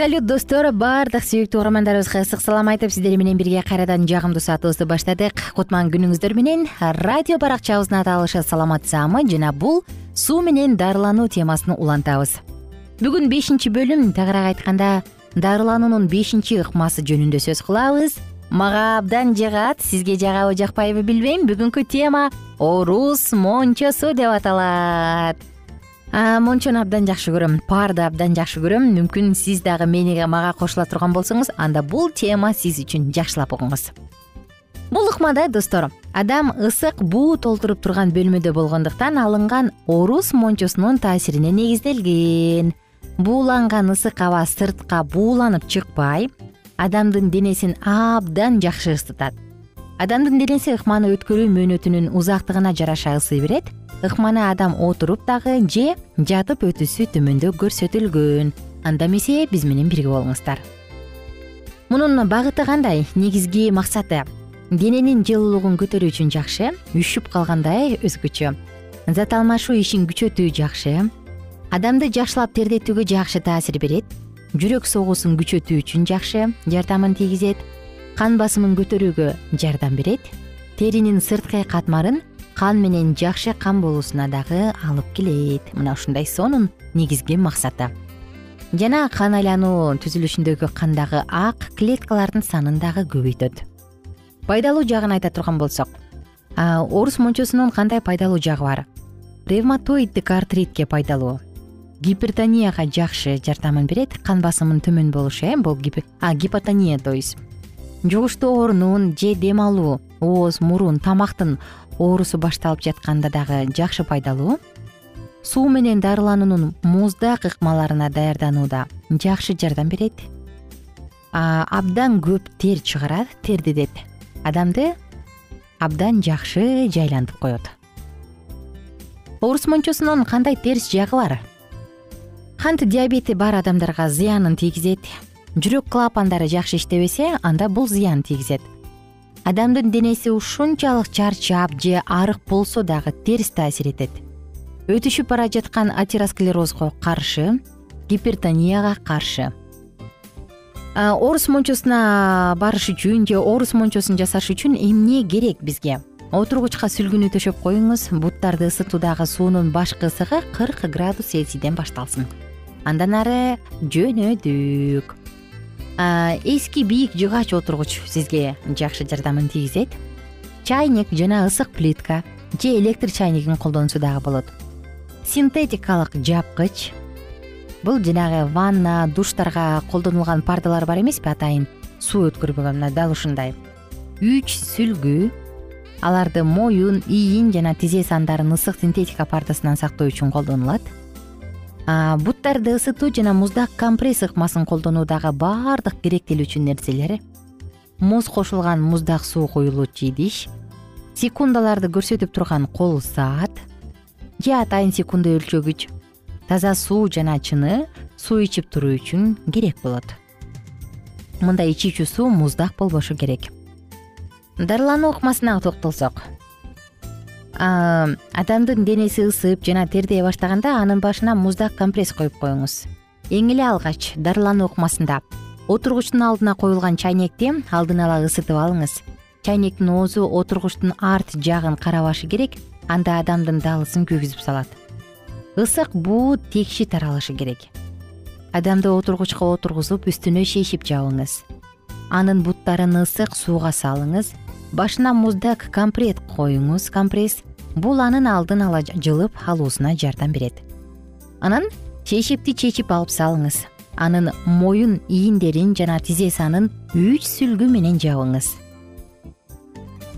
салют достор баардык сүйүктүү угармандарыбызга ысык салам айтып сиздер менен бирге кайрадан жагымдуу саатыбызды баштадык. Кутман күнүңүздөр менен радио баракчабыздын аталышы саламат саамы жана бул суу менен дарылануу темасын улантабыз. Бүгүн бешинчи бөлүм. Тагыраак айтканда дарылануунун бешинчи ыкмасы жөнүндө сөз кылабыз. Мага абдан жагат сизге жагабы жакпайбы билбейм. Бүгүнкү тема орус мончосу деп аталат мончону абдан жакшы көрөм парды абдан жакшы көрөм. Мүмкүн сиз дагы мени мага кошула турган болсоңуз анда бул тема сиз үчүн жакшылап угуңуз. Бул ыкмада достор адам ысык буу толтуруп турган бөлмөдө болгондуктан алынган орус мончосунун таасирине негизделген. Бууланган ысык аба сыртка бууланып чыкпай адамдын денесин абдан жакшы ысытат. Адамдын денеси ыкманы өткөрүү мөөнөтүнүн узактыгына жараша ысый берет ыкманы адам отуруп дагы же жатып өтүүсү төмөндө көрсөтүлгөн. Анда эмесе биз менен бирге болуңуздар. Мунун багыты кандай? Негизги максаты? Дененин жылуулугун көтөрүү үчүн жакшы үшүп калганда э өзгөчө. Зат алмашуу ишин күчөтүү жакшы. Адамды жакшылап тердетүүгө жакшы таасир берет. Жүрөк согуусун күчөтүү үчүн жакшы жардамын тийгизет. Кан басымын көтөрүүгө жардам берет. Теринин сырткы катмарын кан менен жакшы кан болуусуна дагы алып келет. Мына ушундай сонун негизги максаты. Жана кан айлануу түзүлүшүндөгү кандагы ак клеткалардын санын дагы көбөйтөт. Пайдалуу жагын айта турган болсок орус мончосунун кандай пайдалуу жагы бар? Ревматоиддик артритке пайдалуу. Гипертонияга жакшы жардамын берет кан басымын төмөн болушу э бул гипотония то есть. Жугуштуу оорунун же дем алуу ооз мурун тамактын оорусу башталып жатканда дагы жакшы пайдалуу. Суу менен дарылануунун муздак ыкмаларына даярданууда жакшы жардам берет. Абдан көп тер чыгарат тердетет адамды абдан жакшы жайлантып коет. Орус мончосунун кандай терс жагы бар? Кант диабети бар адамдарга зыянын тийгизет. Жүрөк клапандары жакшы иштебесе анда бул зыян тийгизет адамдын денеси ушунчалык чарчап же арык болсо дагы терс таасир этет. Өтүшүп бара жаткан атеросклерозго каршы гипертонияга каршы. Орус мончосуна барыш үчүн же орус мончосун жасаш үчүн эмне керек бизге? Отургучка сүлгүнү төшөп коюңуз буттарды ысытуудагы суунун башкы ысыгы кырк градус цельсийден башталсын. Андан ары жөнөдүк эски бийик жыгач отургуч сизге жакшы жардамын тийгизет. Чайник жана ысык плитка же электр чайнигин колдонсо дагы болот. Синтетикалык жапкыч. Бул жанагы ванна душтарга колдонулган пардалар бар эмеспи атайын? Суу өткөрбөгөн мына дал ушундай. Үч сүлгү. Аларды моюн ийин жана тизе сандарын ысык синтетика партасынан сактоо үчүн колдонулат буттарды ысытуу жана муздак компресс ыкмасын колдонуу дагы баардык керектелүүчү нерселер муз кошулган муздак суу куюлуучу идиш секундаларды көрсөтүп турган кол саат. Же атайын секунда өлчөгүч. Таза суу жана чыны суу ичип туруу үчүн керек болот. Мындай ичүүчү суу муздак болбошу керек. Дарылануу ыкмасына токтолсок адамдын денеси ысып жана тердей баштаганда анын башына муздак компресс коюп коюңуз. Эң эле алгач дарылануу ыкмасында. Отургучтун алдына коюлган чайнекти алдын ала ысытып алыңыз. Чайнектин оозу отургучтун арт жагын карабашы керек анда адамдын даалысын күйгүзүп салат. Ысык буу текши таралышы керек. Адамды отургучка отургузуп үстүнө шейшип жабыңыз. Анын буттарын ысык сууга салыңыз башына муздак компресс коюңуз. Компресс бул анын алдын ала жылып алуусуна жардам берет. Анан шейшипти чечип алып салыңыз. Анын моюн ийиндерин жана тизесанын үч сүлгү менен жабыңыз.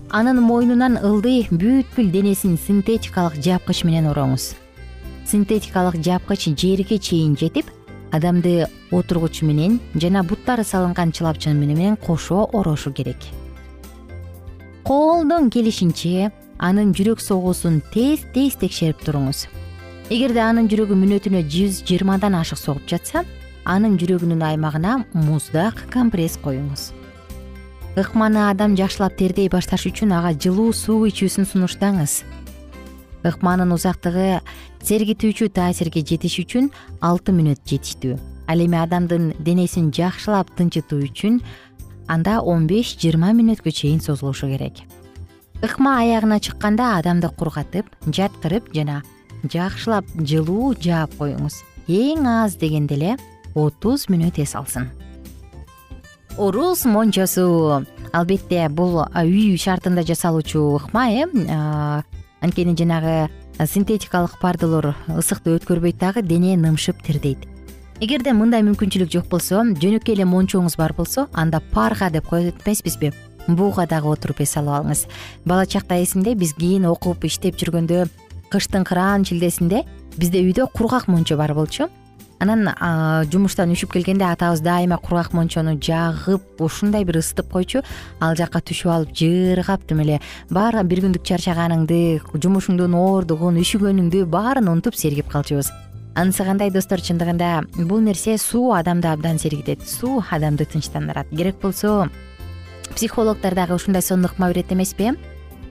Анын мойнунан ылдый бүткүл денесин синтетикалык жапкыч менен ороңуз. Синтетикалык жапкыч жерге чейин жетип адамды отургуч менен жана буттары салынган чылапчын менен кошо орошу керек колдон келишинче анын жүрөк согуусун тез тез текшерип туруңуз. Эгерде анын жүрөгү мүнөтүнө жүз жыйырмадан ашык согуп жатса анын жүрөгүнүн аймагына муздак компресс коюңуз. Ыкманы адам жакшылап тердей башташ үчүн ага жылуу суу ичүүсүн сунуштаңыз. Ыкманын узактыгы сергитүүчү таасирге жетиш үчүн алты мүнөт жетиштүү. Ал эми адамдын денесин жакшылап тынчытуу үчүн анда он беш жыйырма мүнөткө чейин созулушу керек. Ыкма аягына чыкканда адамды кургатып жаткырып жана жакшылап жылуу жаап коюңуз. Эң аз дегенде эле отуз мүнөт эс алсын. Орус мончосу. Албетте бул үй шартында жасалуучу ыкма э анткени жанагы синтетикалык пардалар ысыкты өткөрбөйт дагы дене нымшып тердейт эгерде мындай мүмкүнчүлүк жок болсо жөнөкөй эле мончоңуз бар болсо анда парга деп коет эмеспизби буга дагы отуруп эс алып алыңыз. Бала чакта эсимде биз кийин окуп иштеп жүргөндө кыштын кыраан шилдесинде бизде үйдө кургак мончо бар болчу. Анан жумуштан үшүп келгенде атабыз дайыма кургак мончону жагып ушундай бир ысытып койчу. Ал жака түшүп алып жыргап тим эле. Баары бир күндүк чарчаганыңды жумушуңдун оордугун үшүгөнүңдү баарын унутуп сергип калчубуз анысы кандай достор чындыгында? Бул нерсе суу адамды абдан сергитет суу адамды тынчтандырат. Керек болсо психологдор дагы ушундай сонун ыкма берет эмеспи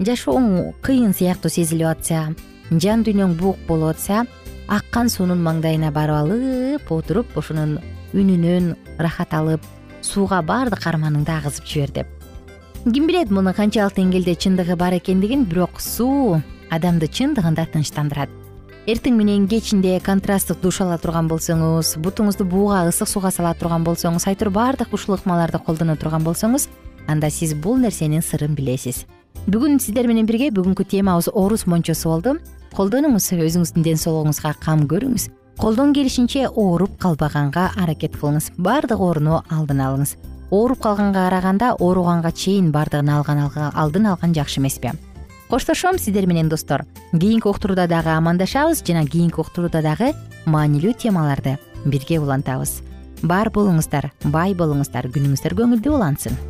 жашооң кыйын сыяктуу сезилип атса жан дүйнөң буук болуп атса аккан суунун маңдайына барып алып отуруп ошонун үнүнөн ырахат алып сууга баардык арманыңды агызып жибер деп. Ким билет мунун канчалык деңгээлде чындыгы бар экендигин бирок суу адамды чындыгында тынчтандырат эртең менен кечинде контрасттык душ ала турган болсоңуз бутуңузду бууга ысык сууга сала турган болсоңуз айтор баардык ушул ыкмаларды колдоно турган болсоңуз анда сиз бул нерсенин сырын билесиз. Бүгүн сиздер менен бирге бүгүнкү темабыз орус мончосу болду. Колдонуңуз өзүңүздүн ден соолугуңузга кам көрүңүз. Колдон келишинче ооруп калбаганга аракет кылыңыз. Баардык ооруну алдын алыңыз. Ооруп калганга караганда ооруганга чейин баардыгын алдын алган жакшы эмеспи коштошом сиздер менен достор. Кийинки уктурууда дагы амандашабыз жана кийинки уктурууда дагы маанилүү темаларды бирге улантабыз. Бар болуңуздар бай болуңуздар күнүңүздөр көңүлдүү улансын.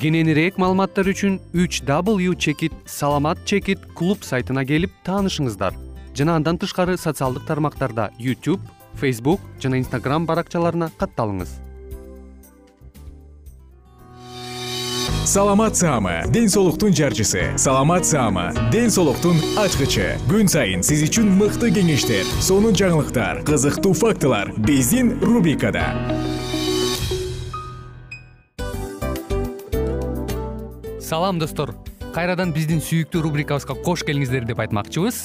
Кененирээк маалыматтар үчүн үч w чекит саламат чекит клуб сайтына келип таанышыңыздар жана андан тышкары социалдык тармактарда youtube facebook жана instagram баракчаларына катталыңыз. Саламат саама ден соолуктун жарчысы. Саламат саама ден соолуктун ачкычы. Күн сайын сиз үчүн мыкты кеңештер сонун жаңылыктар кызыктуу фактылар биздин рубрикада. Салам достор. Кайрадан биздин сүйүктүү рубрикабызга кош келиңиздер деп айтмакчыбыз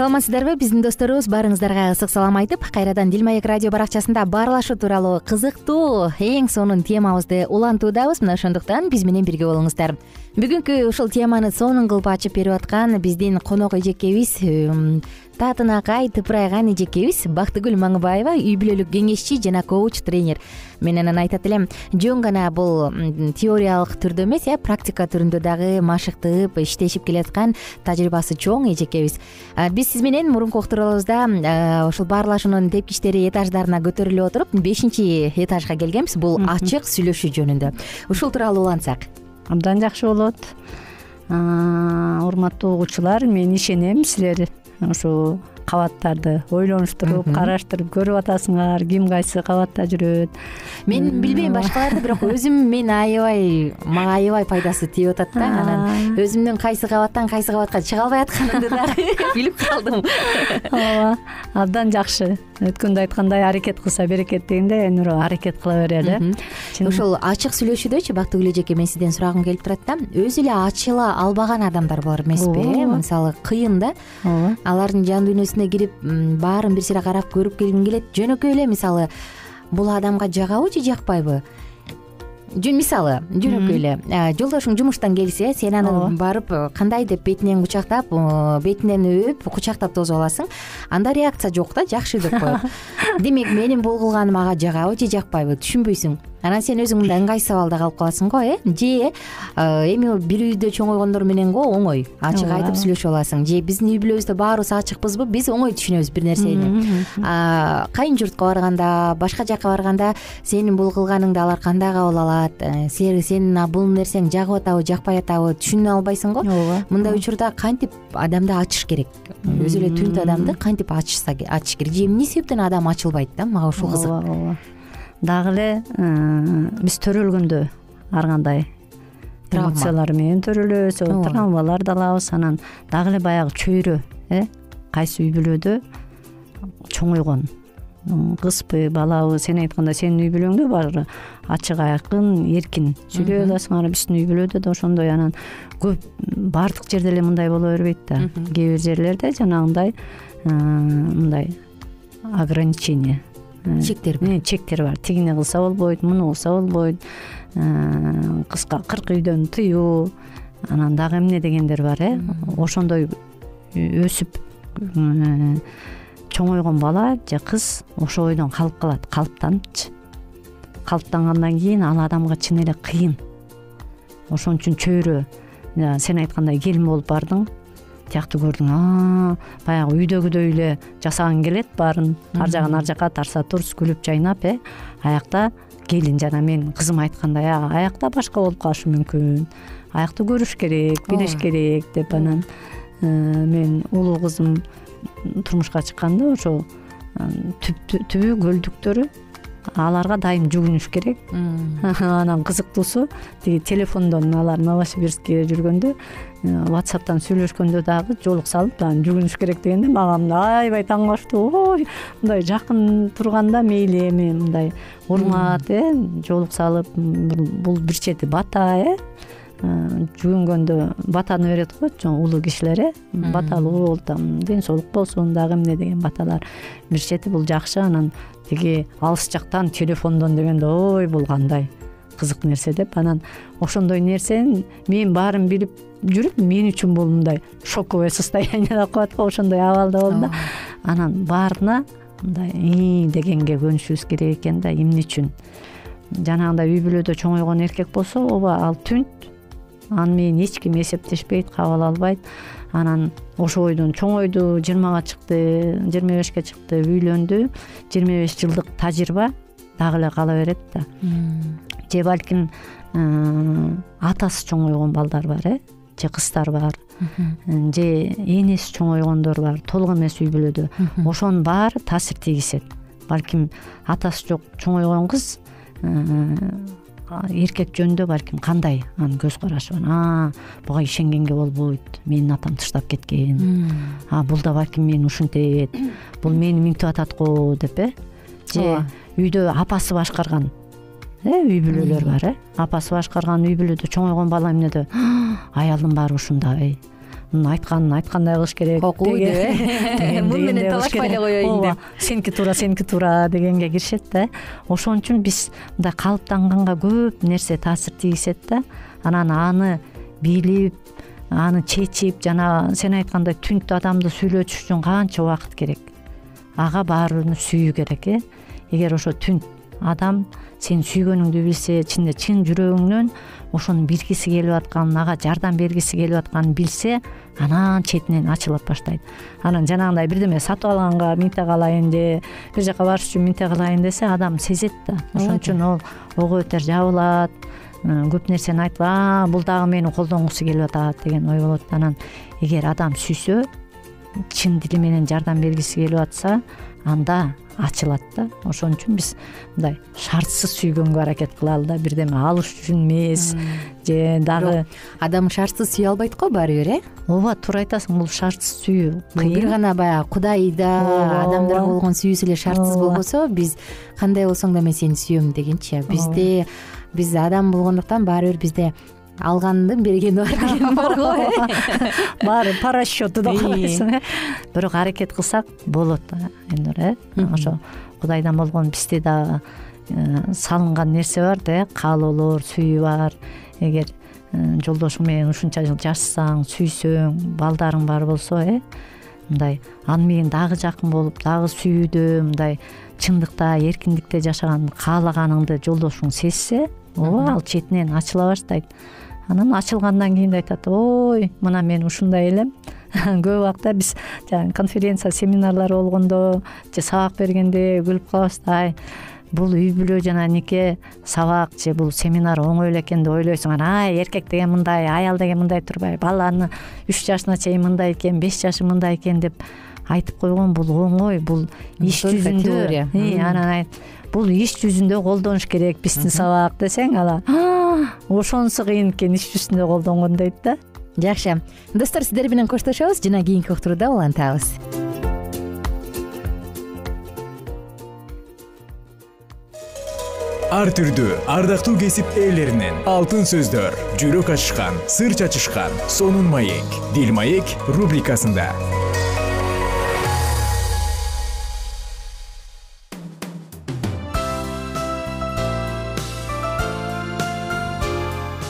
саламатсыздарбы? Биздин досторубуз баарыңыздарга ысык салам айтып кайрадан дил маек радио баракчасында баарлашуу тууралуу кызыктуу эң сонун темабызды улантуудабыз. Мына ошондуктан биз менен бирге болуңуздар. Бүгүнкү ушул теманы сонун кылып ачып берип аткан биздин конок эжекебиз татынакай тыпырайган эжекебиз бактыгүл маңыбаева үй бүлөлүк кеңешчи жана коуч тренер. Мен анан айтат элем жөн гана бул теориялык түрдө эмес э практика түрүндө дагы машыктып иштешип келаткан тажрыйбасы чоң эжекебиз. Биз сиз менен мурунку уктурууларыбызда ушул баарлашуунун тепкичтери этаждарына көтөрүлүп отуруп бешинчи этажга келгенбиз бул ачык сүйлөшүү жөнүндө. Ушул тууралуу улантсак абдан жакшы болот. Урматтуу угуучулар мен ишенем силер ушул кабаттарды ойлонуштуруп караштырып көрүп атасыңар ким кайсы кабатта жүрөт. Мен билбейм башкаларды бирок өзүм мен аябай мага аябай пайдасы тийип атат да. Анан өзүмдүн кайсы кабаттан кайсы кабатка чыга албай атканымды дагы билип калдым. Ооба абдан жакшы. Өткөндө айткандай аракет кылса берекет дегендей айнура аракет кыла бер э ушул ачык сүйлөшүүдөчү бактыгүл эжеке мен сизден сурагым келип турат да. Өзү эле ачыла албаган адамдар бар эмеспи э? Мисалы кыйын да. Ооба. Алардын жан дүйнөсүнө кирип баарын бир сыйра карап көрүп келгиң келет. Жөнөкөй эле мисалы бул адамга жагабы же жакпайбы мисалы жөнөкөй эле жолдошуң жумуштан келсе сен аны барып кандай деп бетинен кучактап бетинен өөп кучактап тосуп аласың анда реакция жок да жакшы деп коет. Демек менин бул кылганым ага жагабы же жакпайбы түшүнбөйсүң анан сен өзүң мындай ыңгайсыз абалда калып каласың го э? Же эми бир үйдө чоңойгондор менен го оңой. Ачык айтып сүйлөшүп аласың. Же биздин үй бүлөбүздө баарыбыз ачыкпызбы биз оңой түшүнөбүз бир нерсени кайын журтка барганда башка жака барганда сенин бул кылганыңды алар кандай кабыл алат? Э, сенин бул нерсең жагып атабы жакпай атабы түшүнө албайсың го. Ооба. Мындай учурда кантип адамды ачыш керек? Өзү эле түнт адамды кантип ачышса ачыш керек? Же эмне себептен адам ачылбайт да? Мага ушул кызык. ооба ооба дагы эле биз төрөлгөндө ар кандай эмоциялар менен төрөлөбүз травмаларды алабыз. Анан дагы эле баягы чөйрө э кайсы үй бүлөдө чоңойгон кызбы балабы сен айткандай сенин үй бүлөңдө баары ачык айкын эркин сүйлөй аласыңар биздин үй бүлөдө да ошондой. Анан көп баардык жерде эле мындай боло бербейт да. Кээ бир жерлерде жанагындай мындай ограничение чектер бар. Чектер бар. Тигини кылса болбойт муну кылса болбойт кыска кырк үйдөн тыюу анан дагы эмне дегендер бар э? Ошондой өсүп чоңойгон бала же кыз ошол бойдон калып калат калыптаныпчы калыптангандан кийин ал адамга чын эле кыйын. Ошон үчүн чөйрө сен айткандай келин болуп бардың тиякты көрдүң. Баягы үйдөгүдөй эле жасагың келет баарын ар жагын ар жака тарса турс күлүп жайнап э аякта келин жана мен кызым айткандай аякта башка болуп калышы мүмкүн аякты көрүш керек билиш керек деп анан э, мен улуу кызым турмушка чыкканда ошол түбү көлдүктөрү аларга дайым жүгүнүш керек. Анан кызыктуусу тиги телефондон алар новосибирскте жүргөндө ватсаптан сүйлөшкөндө дагы жолук салып анан жүгүнүш керек дегенде мага мындай аябай таң калыштуу ой мындай жакын турганда мейли эми мындай урмат э жолук салып бул бир чети бата э жүгүнгөндө батаны берет го чоң улуу кишилер э баталуу бол там ден соолук болсун дагы эмне деген баталар. Бир чети бул жакшы анан тиги алыс жактан телефондон дегенде ой бул кандай кызык нерсе деп. Анан ошондой нерсени мен баарын билип жүрүп мен үчүн бул мындай шоковое состояние деп коет го ошондой абалда болдум да. Анан баарына мындай ии дегенге көнүшүбүз керек экен да эмне үчүн? Жанагындай үй бүлөдө чоңойгон эркек болсо ооба ал түнт аны менен эч ким эсептешпейт кабыл албайт. Анан ошо бойдон чоңойду жыйырмага чыкты жыйырма бешке чыкты үйлөндү жыйырма беш жылдык тажрыйба дагы эле кала берет да. Же балким атасы чоңойгон балдар бар э же кыздар бар. Же энеси чоңойгондор бар толук эмес үй бүлөдө. Ошонун баары таасир тийгизет. Балким атасы жок чоңойгон кыз эркек жөнүндө балким кандай анын көз карашы бар буга ишенгенге болбойт менин атам тыштап кеткен. А бул да балким мени ушинтет. Бул мени минтип атат го деп э? Же үйдө апасы башкарган э? Үй бүлөлөр бар э? Апасы башкарган үй бүлөдө чоңойгон бала эмнеде аялдын баары ушундай айтканын айткандай кылыш керек окуй деп муну менен талашпай эле коеюн деп. Сеники туура сеники туура дегенге киришет да. Ошон үчүн биз мындай калыптанганга көп нерсе таасир тийгизет да. Анан аны билип аны чечип жана сен айткандай түнт адамды сүйлөтүш үчүн канча убакыт керек? Ага баары бирөөнү сүйүү керек э? Эгер ошо түнт адам сени сүйгөнүңдү билсе ичинде чын жүрөгүңнөн ошону билгиси келип атканын ага жардам бергиси келип атканын билсе анан четинен ачылып баштайт. Анан жанагындай бирдеме сатып алганга минте кылайын же бир жака барыш үчүн минте кылайын десе адам сезет да. Ошон үчүн ол ого бетер жабылат көп нерсени айтып а бул дагы мени колдонгусу келип атат деген ой болот анан эгер адам сүйсө чын дили менен жардам бергиси келип атса анда ачылат да. Ошон үчүн биз мындай шартсыз сүйгөнгө аракет кылалы да бирдеме алыш үчүн эмес. Же дагы адам шартсыз сүйө албайт го баары бир э? Ооба туура айтасың бул шартсыз сүйүү. Кыйын бир гана баягы кудайда адамдарга болгон сүйүүсү эле шартсыз болбосо биз кандай болсоң да мен сени сүйөм дегенчи. Бизде биз адам болгондуктан баары бир бизде алгандын бергени бар деген бар го баары по расчету деп калбайсың э. Бирок аракет кылсак болот элнур э. Ошо кудайдан болгон бизде дагы э, салынган нерсе бар да э. Каалоолор сүйүү бар. Эгер э, жолдошуң менен ушунча жыл жашасаң сүйсөң балдарың бар болсо э. Мындай аны менен дагы жакын болуп дагы сүйүүдө мындай чындыкта эркиндикте жашаганды каалаганыңды жолдошуң сезсе ооба ал четинен ачыла баштайт анан ачылгандан кийин да айтат ой мына мен ушундай элем көп убакта биз жанаг конференция семинарлар болгондо же сабак бергенде күлүп калабыз да ай бул үй бүлө жана нике сабак же бул семинар оңой эле экен деп ойлойсуң анан ай эркек деген мындай аял деген мындай турбайбы баланы үч жашына чейин мындай экен беш жашы мындай экен деп айтып койгон бул оңой бул иш жүзүндө. анан бул иш жүзүндө колдонуш керек биздин сабак десең ала. Ошонусу кыйын экен иш жүзүндө колдонгон дейт да. Жакшы. Достор сиздер менен коштошобуз. Жана кийинки уктурууда улантабыз. Ар түрдүү ардактуу кесип ээлеринен алтын сөздөр жүрөк ачышкан сыр чачышкан сонун маек. Дил маек рубрикасында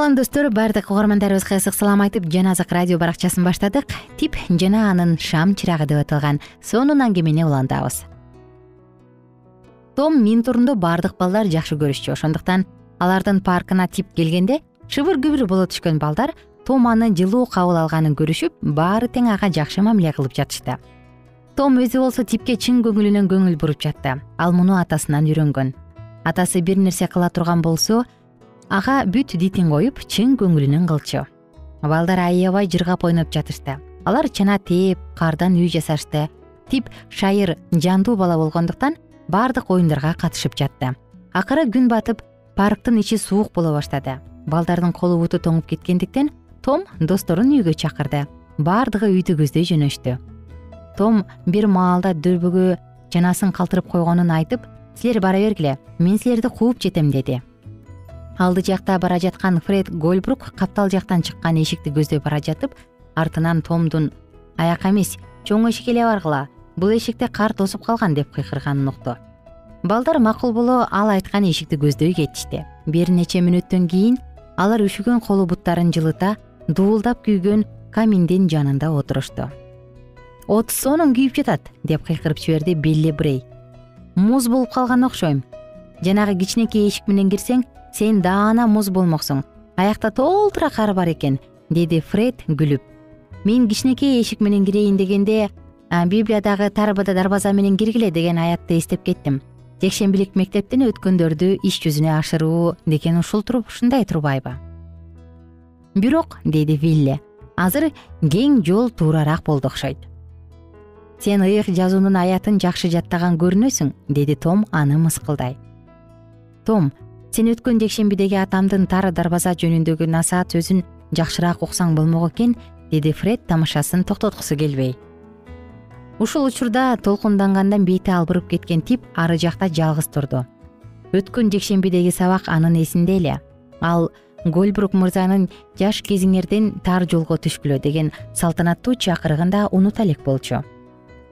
салам достор баардык угармандарыбызга ысык салам айтып жан азык радио баракчасын баштадык. Тип жана анын шам чырагы деп аталган сонун аңгемени улантабыз. Том мин турунду баардык балдар жакшы көрүшчү. Ошондуктан алардын паркына тип келгенде шыбыр күбүр боло түшкөн балдар том аны жылуу кабыл алганын көрүшүп баары тең ага жакшы мамиле кылып жатышты. Том өзү болсо типке чын көңүлүнөн көңүл буруп жатты ал муну атасынан үйрөнгөн. Атасы бир нерсе кыла турган болсо ага бүт дитин коюп чын көңүлүнөн кылчу. Балдар аябай жыргап ойноп жатышты. Алар чана тээп кардан үй жасашты. Тип шайыр жандуу бала болгондуктан баардык оюндарга катышып жатты. Акыры күн батып парктын ичи суук боло баштады. Балдардын колу буту тоңуп кеткендиктен том досторун үйгө чакырды. Баардыгы үйдү көздөй жөнөштү. Том бир маалда дөбөгө чанасын калтырып койгонун айтып силер бара бергиле мен силерди кууп жетем деди алды жакта бара жаткан фред гольбрук каптал жактан чыккан эшикти көздөй бара жатып артынан томдун аяк эмес чоң эшик эле баргыла бул эшикте кар тосуп калган деп кыйкырганын укту балдар макул боло ал айткан эшикти көздөй кетишти. Бир нече мүнөттөн кийин алар үшүгөн колу буттарын жылыта дуулдап күйгөн каминдин жанында отурушту. От сонун күйүп жатат деп кыйкырып жиберди билли брей. Муз болуп калган окшойм. Жанагы кичинекей эшик менен кирсең сен даана муз болмоксуң. Аякта толтура кар бар экен деди фред күлүп. Мен кичинекей эшик менен кирейин дегенде библиядагы тарбада дарбаза менен киргиле деген аятты эстеп кеттим. Жекшембилик мектептен өткөндөрдү иш жүзүнө ашыруу деген ушул ушундай турбайбы бирок деди вилли азыр кең жол туурараак болду окшойт сен ыйык жазуунун аятын жакшы жаттаган көрүнөсүң деди том аны мыскылдай. Том сен өткөн жекшембидеги атамдын тар дарбаза жөнүндөгү насаат сөзүн жакшыраак уксаң болмок экен деди фред тамашасын токтоткусу келбей. Ушул учурда толкундангандан бети албырып кеткен тип ары жакта жалгыз турду. Өткөн жекшембидеги сабак анын эсинде эле. Ал гольбрук мырзанын жаш кезиңерден тар жолго түшкүлө деген салтанаттуу чакырыгын да унута элек болчу.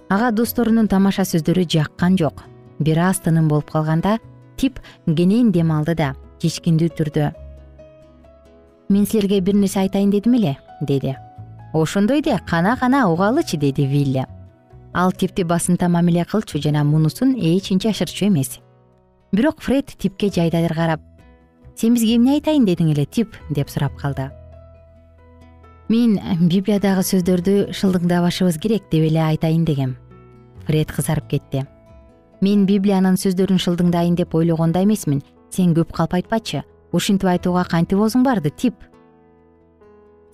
Ага досторунун тамаша сөздөрү жаккан жок. Бир аз тыным болуп калганда тип кенен дем алды да кечкиндүү түрдө мен силерге бир нерсе айтайын дедим эле деди. Ошондой де кана кана угалычы деди вилли. Ал типти басымта мамиле кылчу жана мунусун эч жашырчу эмес. Бирок фред типке жайдайыр карап сен бизге эмне айтайын дедиң эле тип деп сурап калды. Мен библиядагы сөздөрдү шылдыңдабашыбыз керек деп эле айтайын дегем. Фред кызарып кетти мен библиянын сөздөрүн шылдыңдайын деп ойлогон да эмесмин. Сен көп калп айтпачы. Ушинтип айтууга кантип оозуң барды тип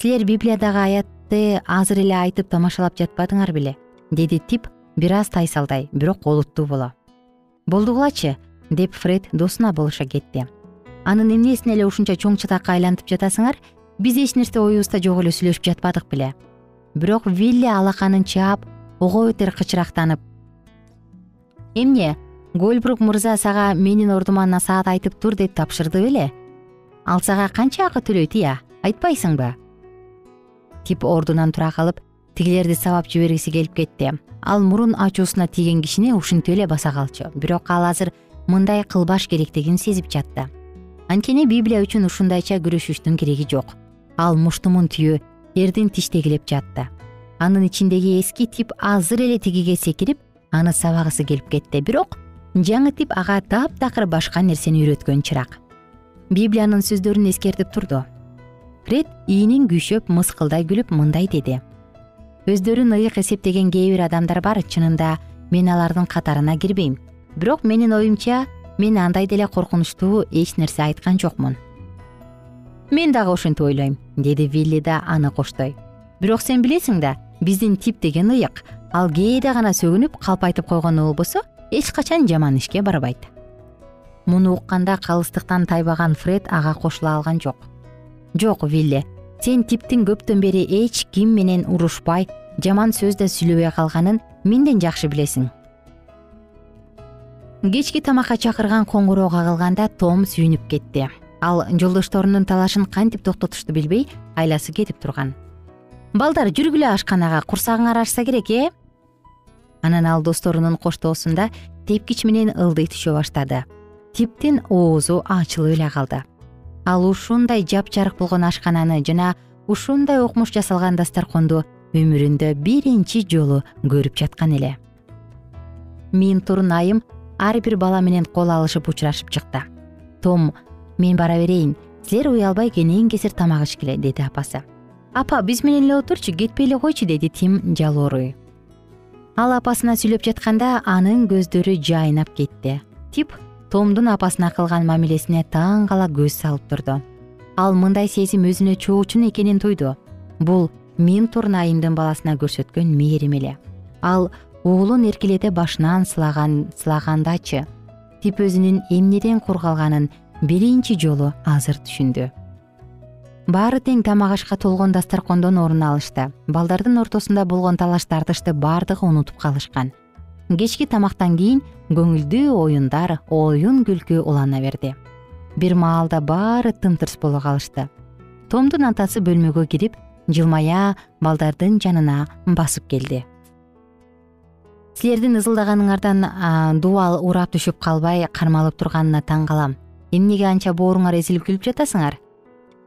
силер библиядагы аятты азыр эле айтып тамашалап жатпадыңар беле деди тип бир аз тайсалдай бирок олуттуу боло. Болдугулачы деп фред досуна болуша кетти. Анын эмнесине эле ушунча чоң чатакка айлантып жатасыңар биз эч нерсе оюбузда жок эле сүйлөшүп жатпадык беле бирок вилли алаканын чаап ого бетер кычырактанып эмне гольбрук мырза сага менин ордума насаат айтып тур деп тапшырды беле ал сага канча акы төлөйт ыя айтпайсыңбы тип ордунан тура калып тигилерди сабап жибергиси келип кетти. Ал мурун ачуусуна тийген кишини ушинтип эле баса калчу. Бирок ал азыр мындай кылбаш керектигин сезип жатты. Анткени библия үчүн ушундайча күрөшүштүн кереги жок. Ал муштумун түйө эрдин тиштегилеп жатты. Анын ичиндеги эски тип азыр эле тигиге секирип аны сабагысы келип кетти. Бирок жаңы тип ага таптакыр башка нерсени үйрөткөн чырак библиянын сөздөрүн эскертип турду. Фред ийнин күйшөп мыскылдай күлүп мындай деди. Өздөрүн ыйык эсептеген кээ бир адамдар бар чынында мен алардын катарына кирбейм. Бирок менин оюмча мен андай деле коркунучтуу эч нерсе айткан жокмун мен дагы ошентип ойлойм деди вилли да аны коштой. Бирок сен билесиң да биздин тип деген ыйык ал кээде гана сөгүнүп калп айтып койгону болбосо эч качан жаман ишке барбайт. Муну укканда калыстыктан тайбаган фред ага кошула алган жок. Жок вилли сен типтин көптөн бери эч ким менен урушпай жаман сөз да сүйлөбөй калганын менден жакшы билесиң. Кечки тамакка чакырган коңгуроо кагылганда том сүйүнүп кетти. Ал жолдошторунун талашын кантип токтотушту билбей айласы кетип турган. Балдар жүргүлө ашканага курсагыңар ачса керек э анан ал досторунун коштоосунда тепкич менен ылдый түшө баштады. Типтин оозу ачылып эле калды. Ал ушундай жапжарык болгон ашкананы жана ушундай укмуш жасалган дасторконду өмүрүндө биринчи жолу көрүп жаткан эле. Мин турун айым ар бир бала менен кол алышып учурашып чыкты. Том мен бара берейин. Силер уялбай кенен кесир тамак ичкиле деди апасы апа биз менен эле отурчу кетпей эле койчу деди тим жалооруй ал апасына сүйлөп жатканда анын көздөрү жайнап кетти. Тип томдун апасына кылган мамилесине таң кала көз салып турду. Ал мындай сезим өзүнө чоочун экенин тойду. Бул минтур айымдын баласына көрсөткөн мээрим эле. Ал уулун эркелете башынан сылаган сылагандачы. Тип өзүнүн эмнеден кур биринчи жолу азыр түшүндү баары тең тамак ашка толгон дасторкондон орун алышты. Балдардын ортосунда болгон талаш тартышты баардыгы унутуп калышкан. Кечки тамактан кийин көңүлдүү оюндар оюн күлкү улана берди. Бир маалда баары тымтырс боло калышты. Томдун атасы бөлмөгө кирип жылмая балдардын жанына басып келди. Силердин ызылдаганыңардан дубал урап түшүп калбай кармалып турганына таң калам. Эмнеге анча бооруңар эзилип күлүп жатасыңар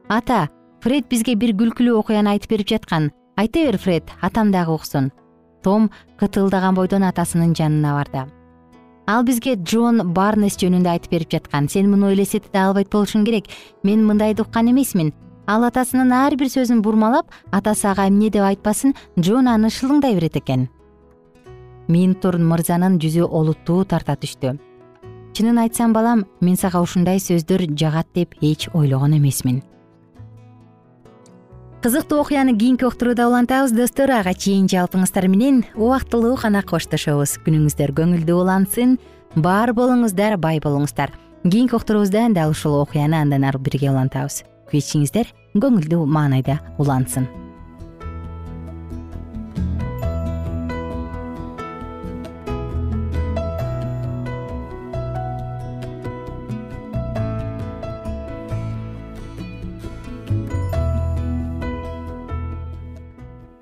ата фред бизге бир күлкүлүү окуяны айтып берип жаткан. Айта бер фред атам дагы уксун том кытылдаган бойдон атасынын жанына барды. Ал бизге джон барнес жөнүндө айтып берип жаткан. Сен муну элестете албайт болушуң керек. Мен мындайды уккан эмесмин. Ал атасынын ар бир сөзүн бурмалап атасы ага эмне деп айтпасын джон аны шылыңдай берет экен. Минтур мырзанын жүзү олуттуу тарта түштү. Чынын айтсам балам мен сага ушундай сөздөр жагат деп эч ойлогон эмесмин кызыктуу окуяны кийинки уктурууда улантабыз достор. Ага чейин жалпыңыздар менен убактылуу гана коштошобуз. Күнүңүздөр көңүлдүү улансын бар болуңуздар бай болуңуздар. Кийинки уктуруубузда дал ушул окуяны андан ары бирге улантабыз. Кечиңиздер көңүлдүү маанайда улансын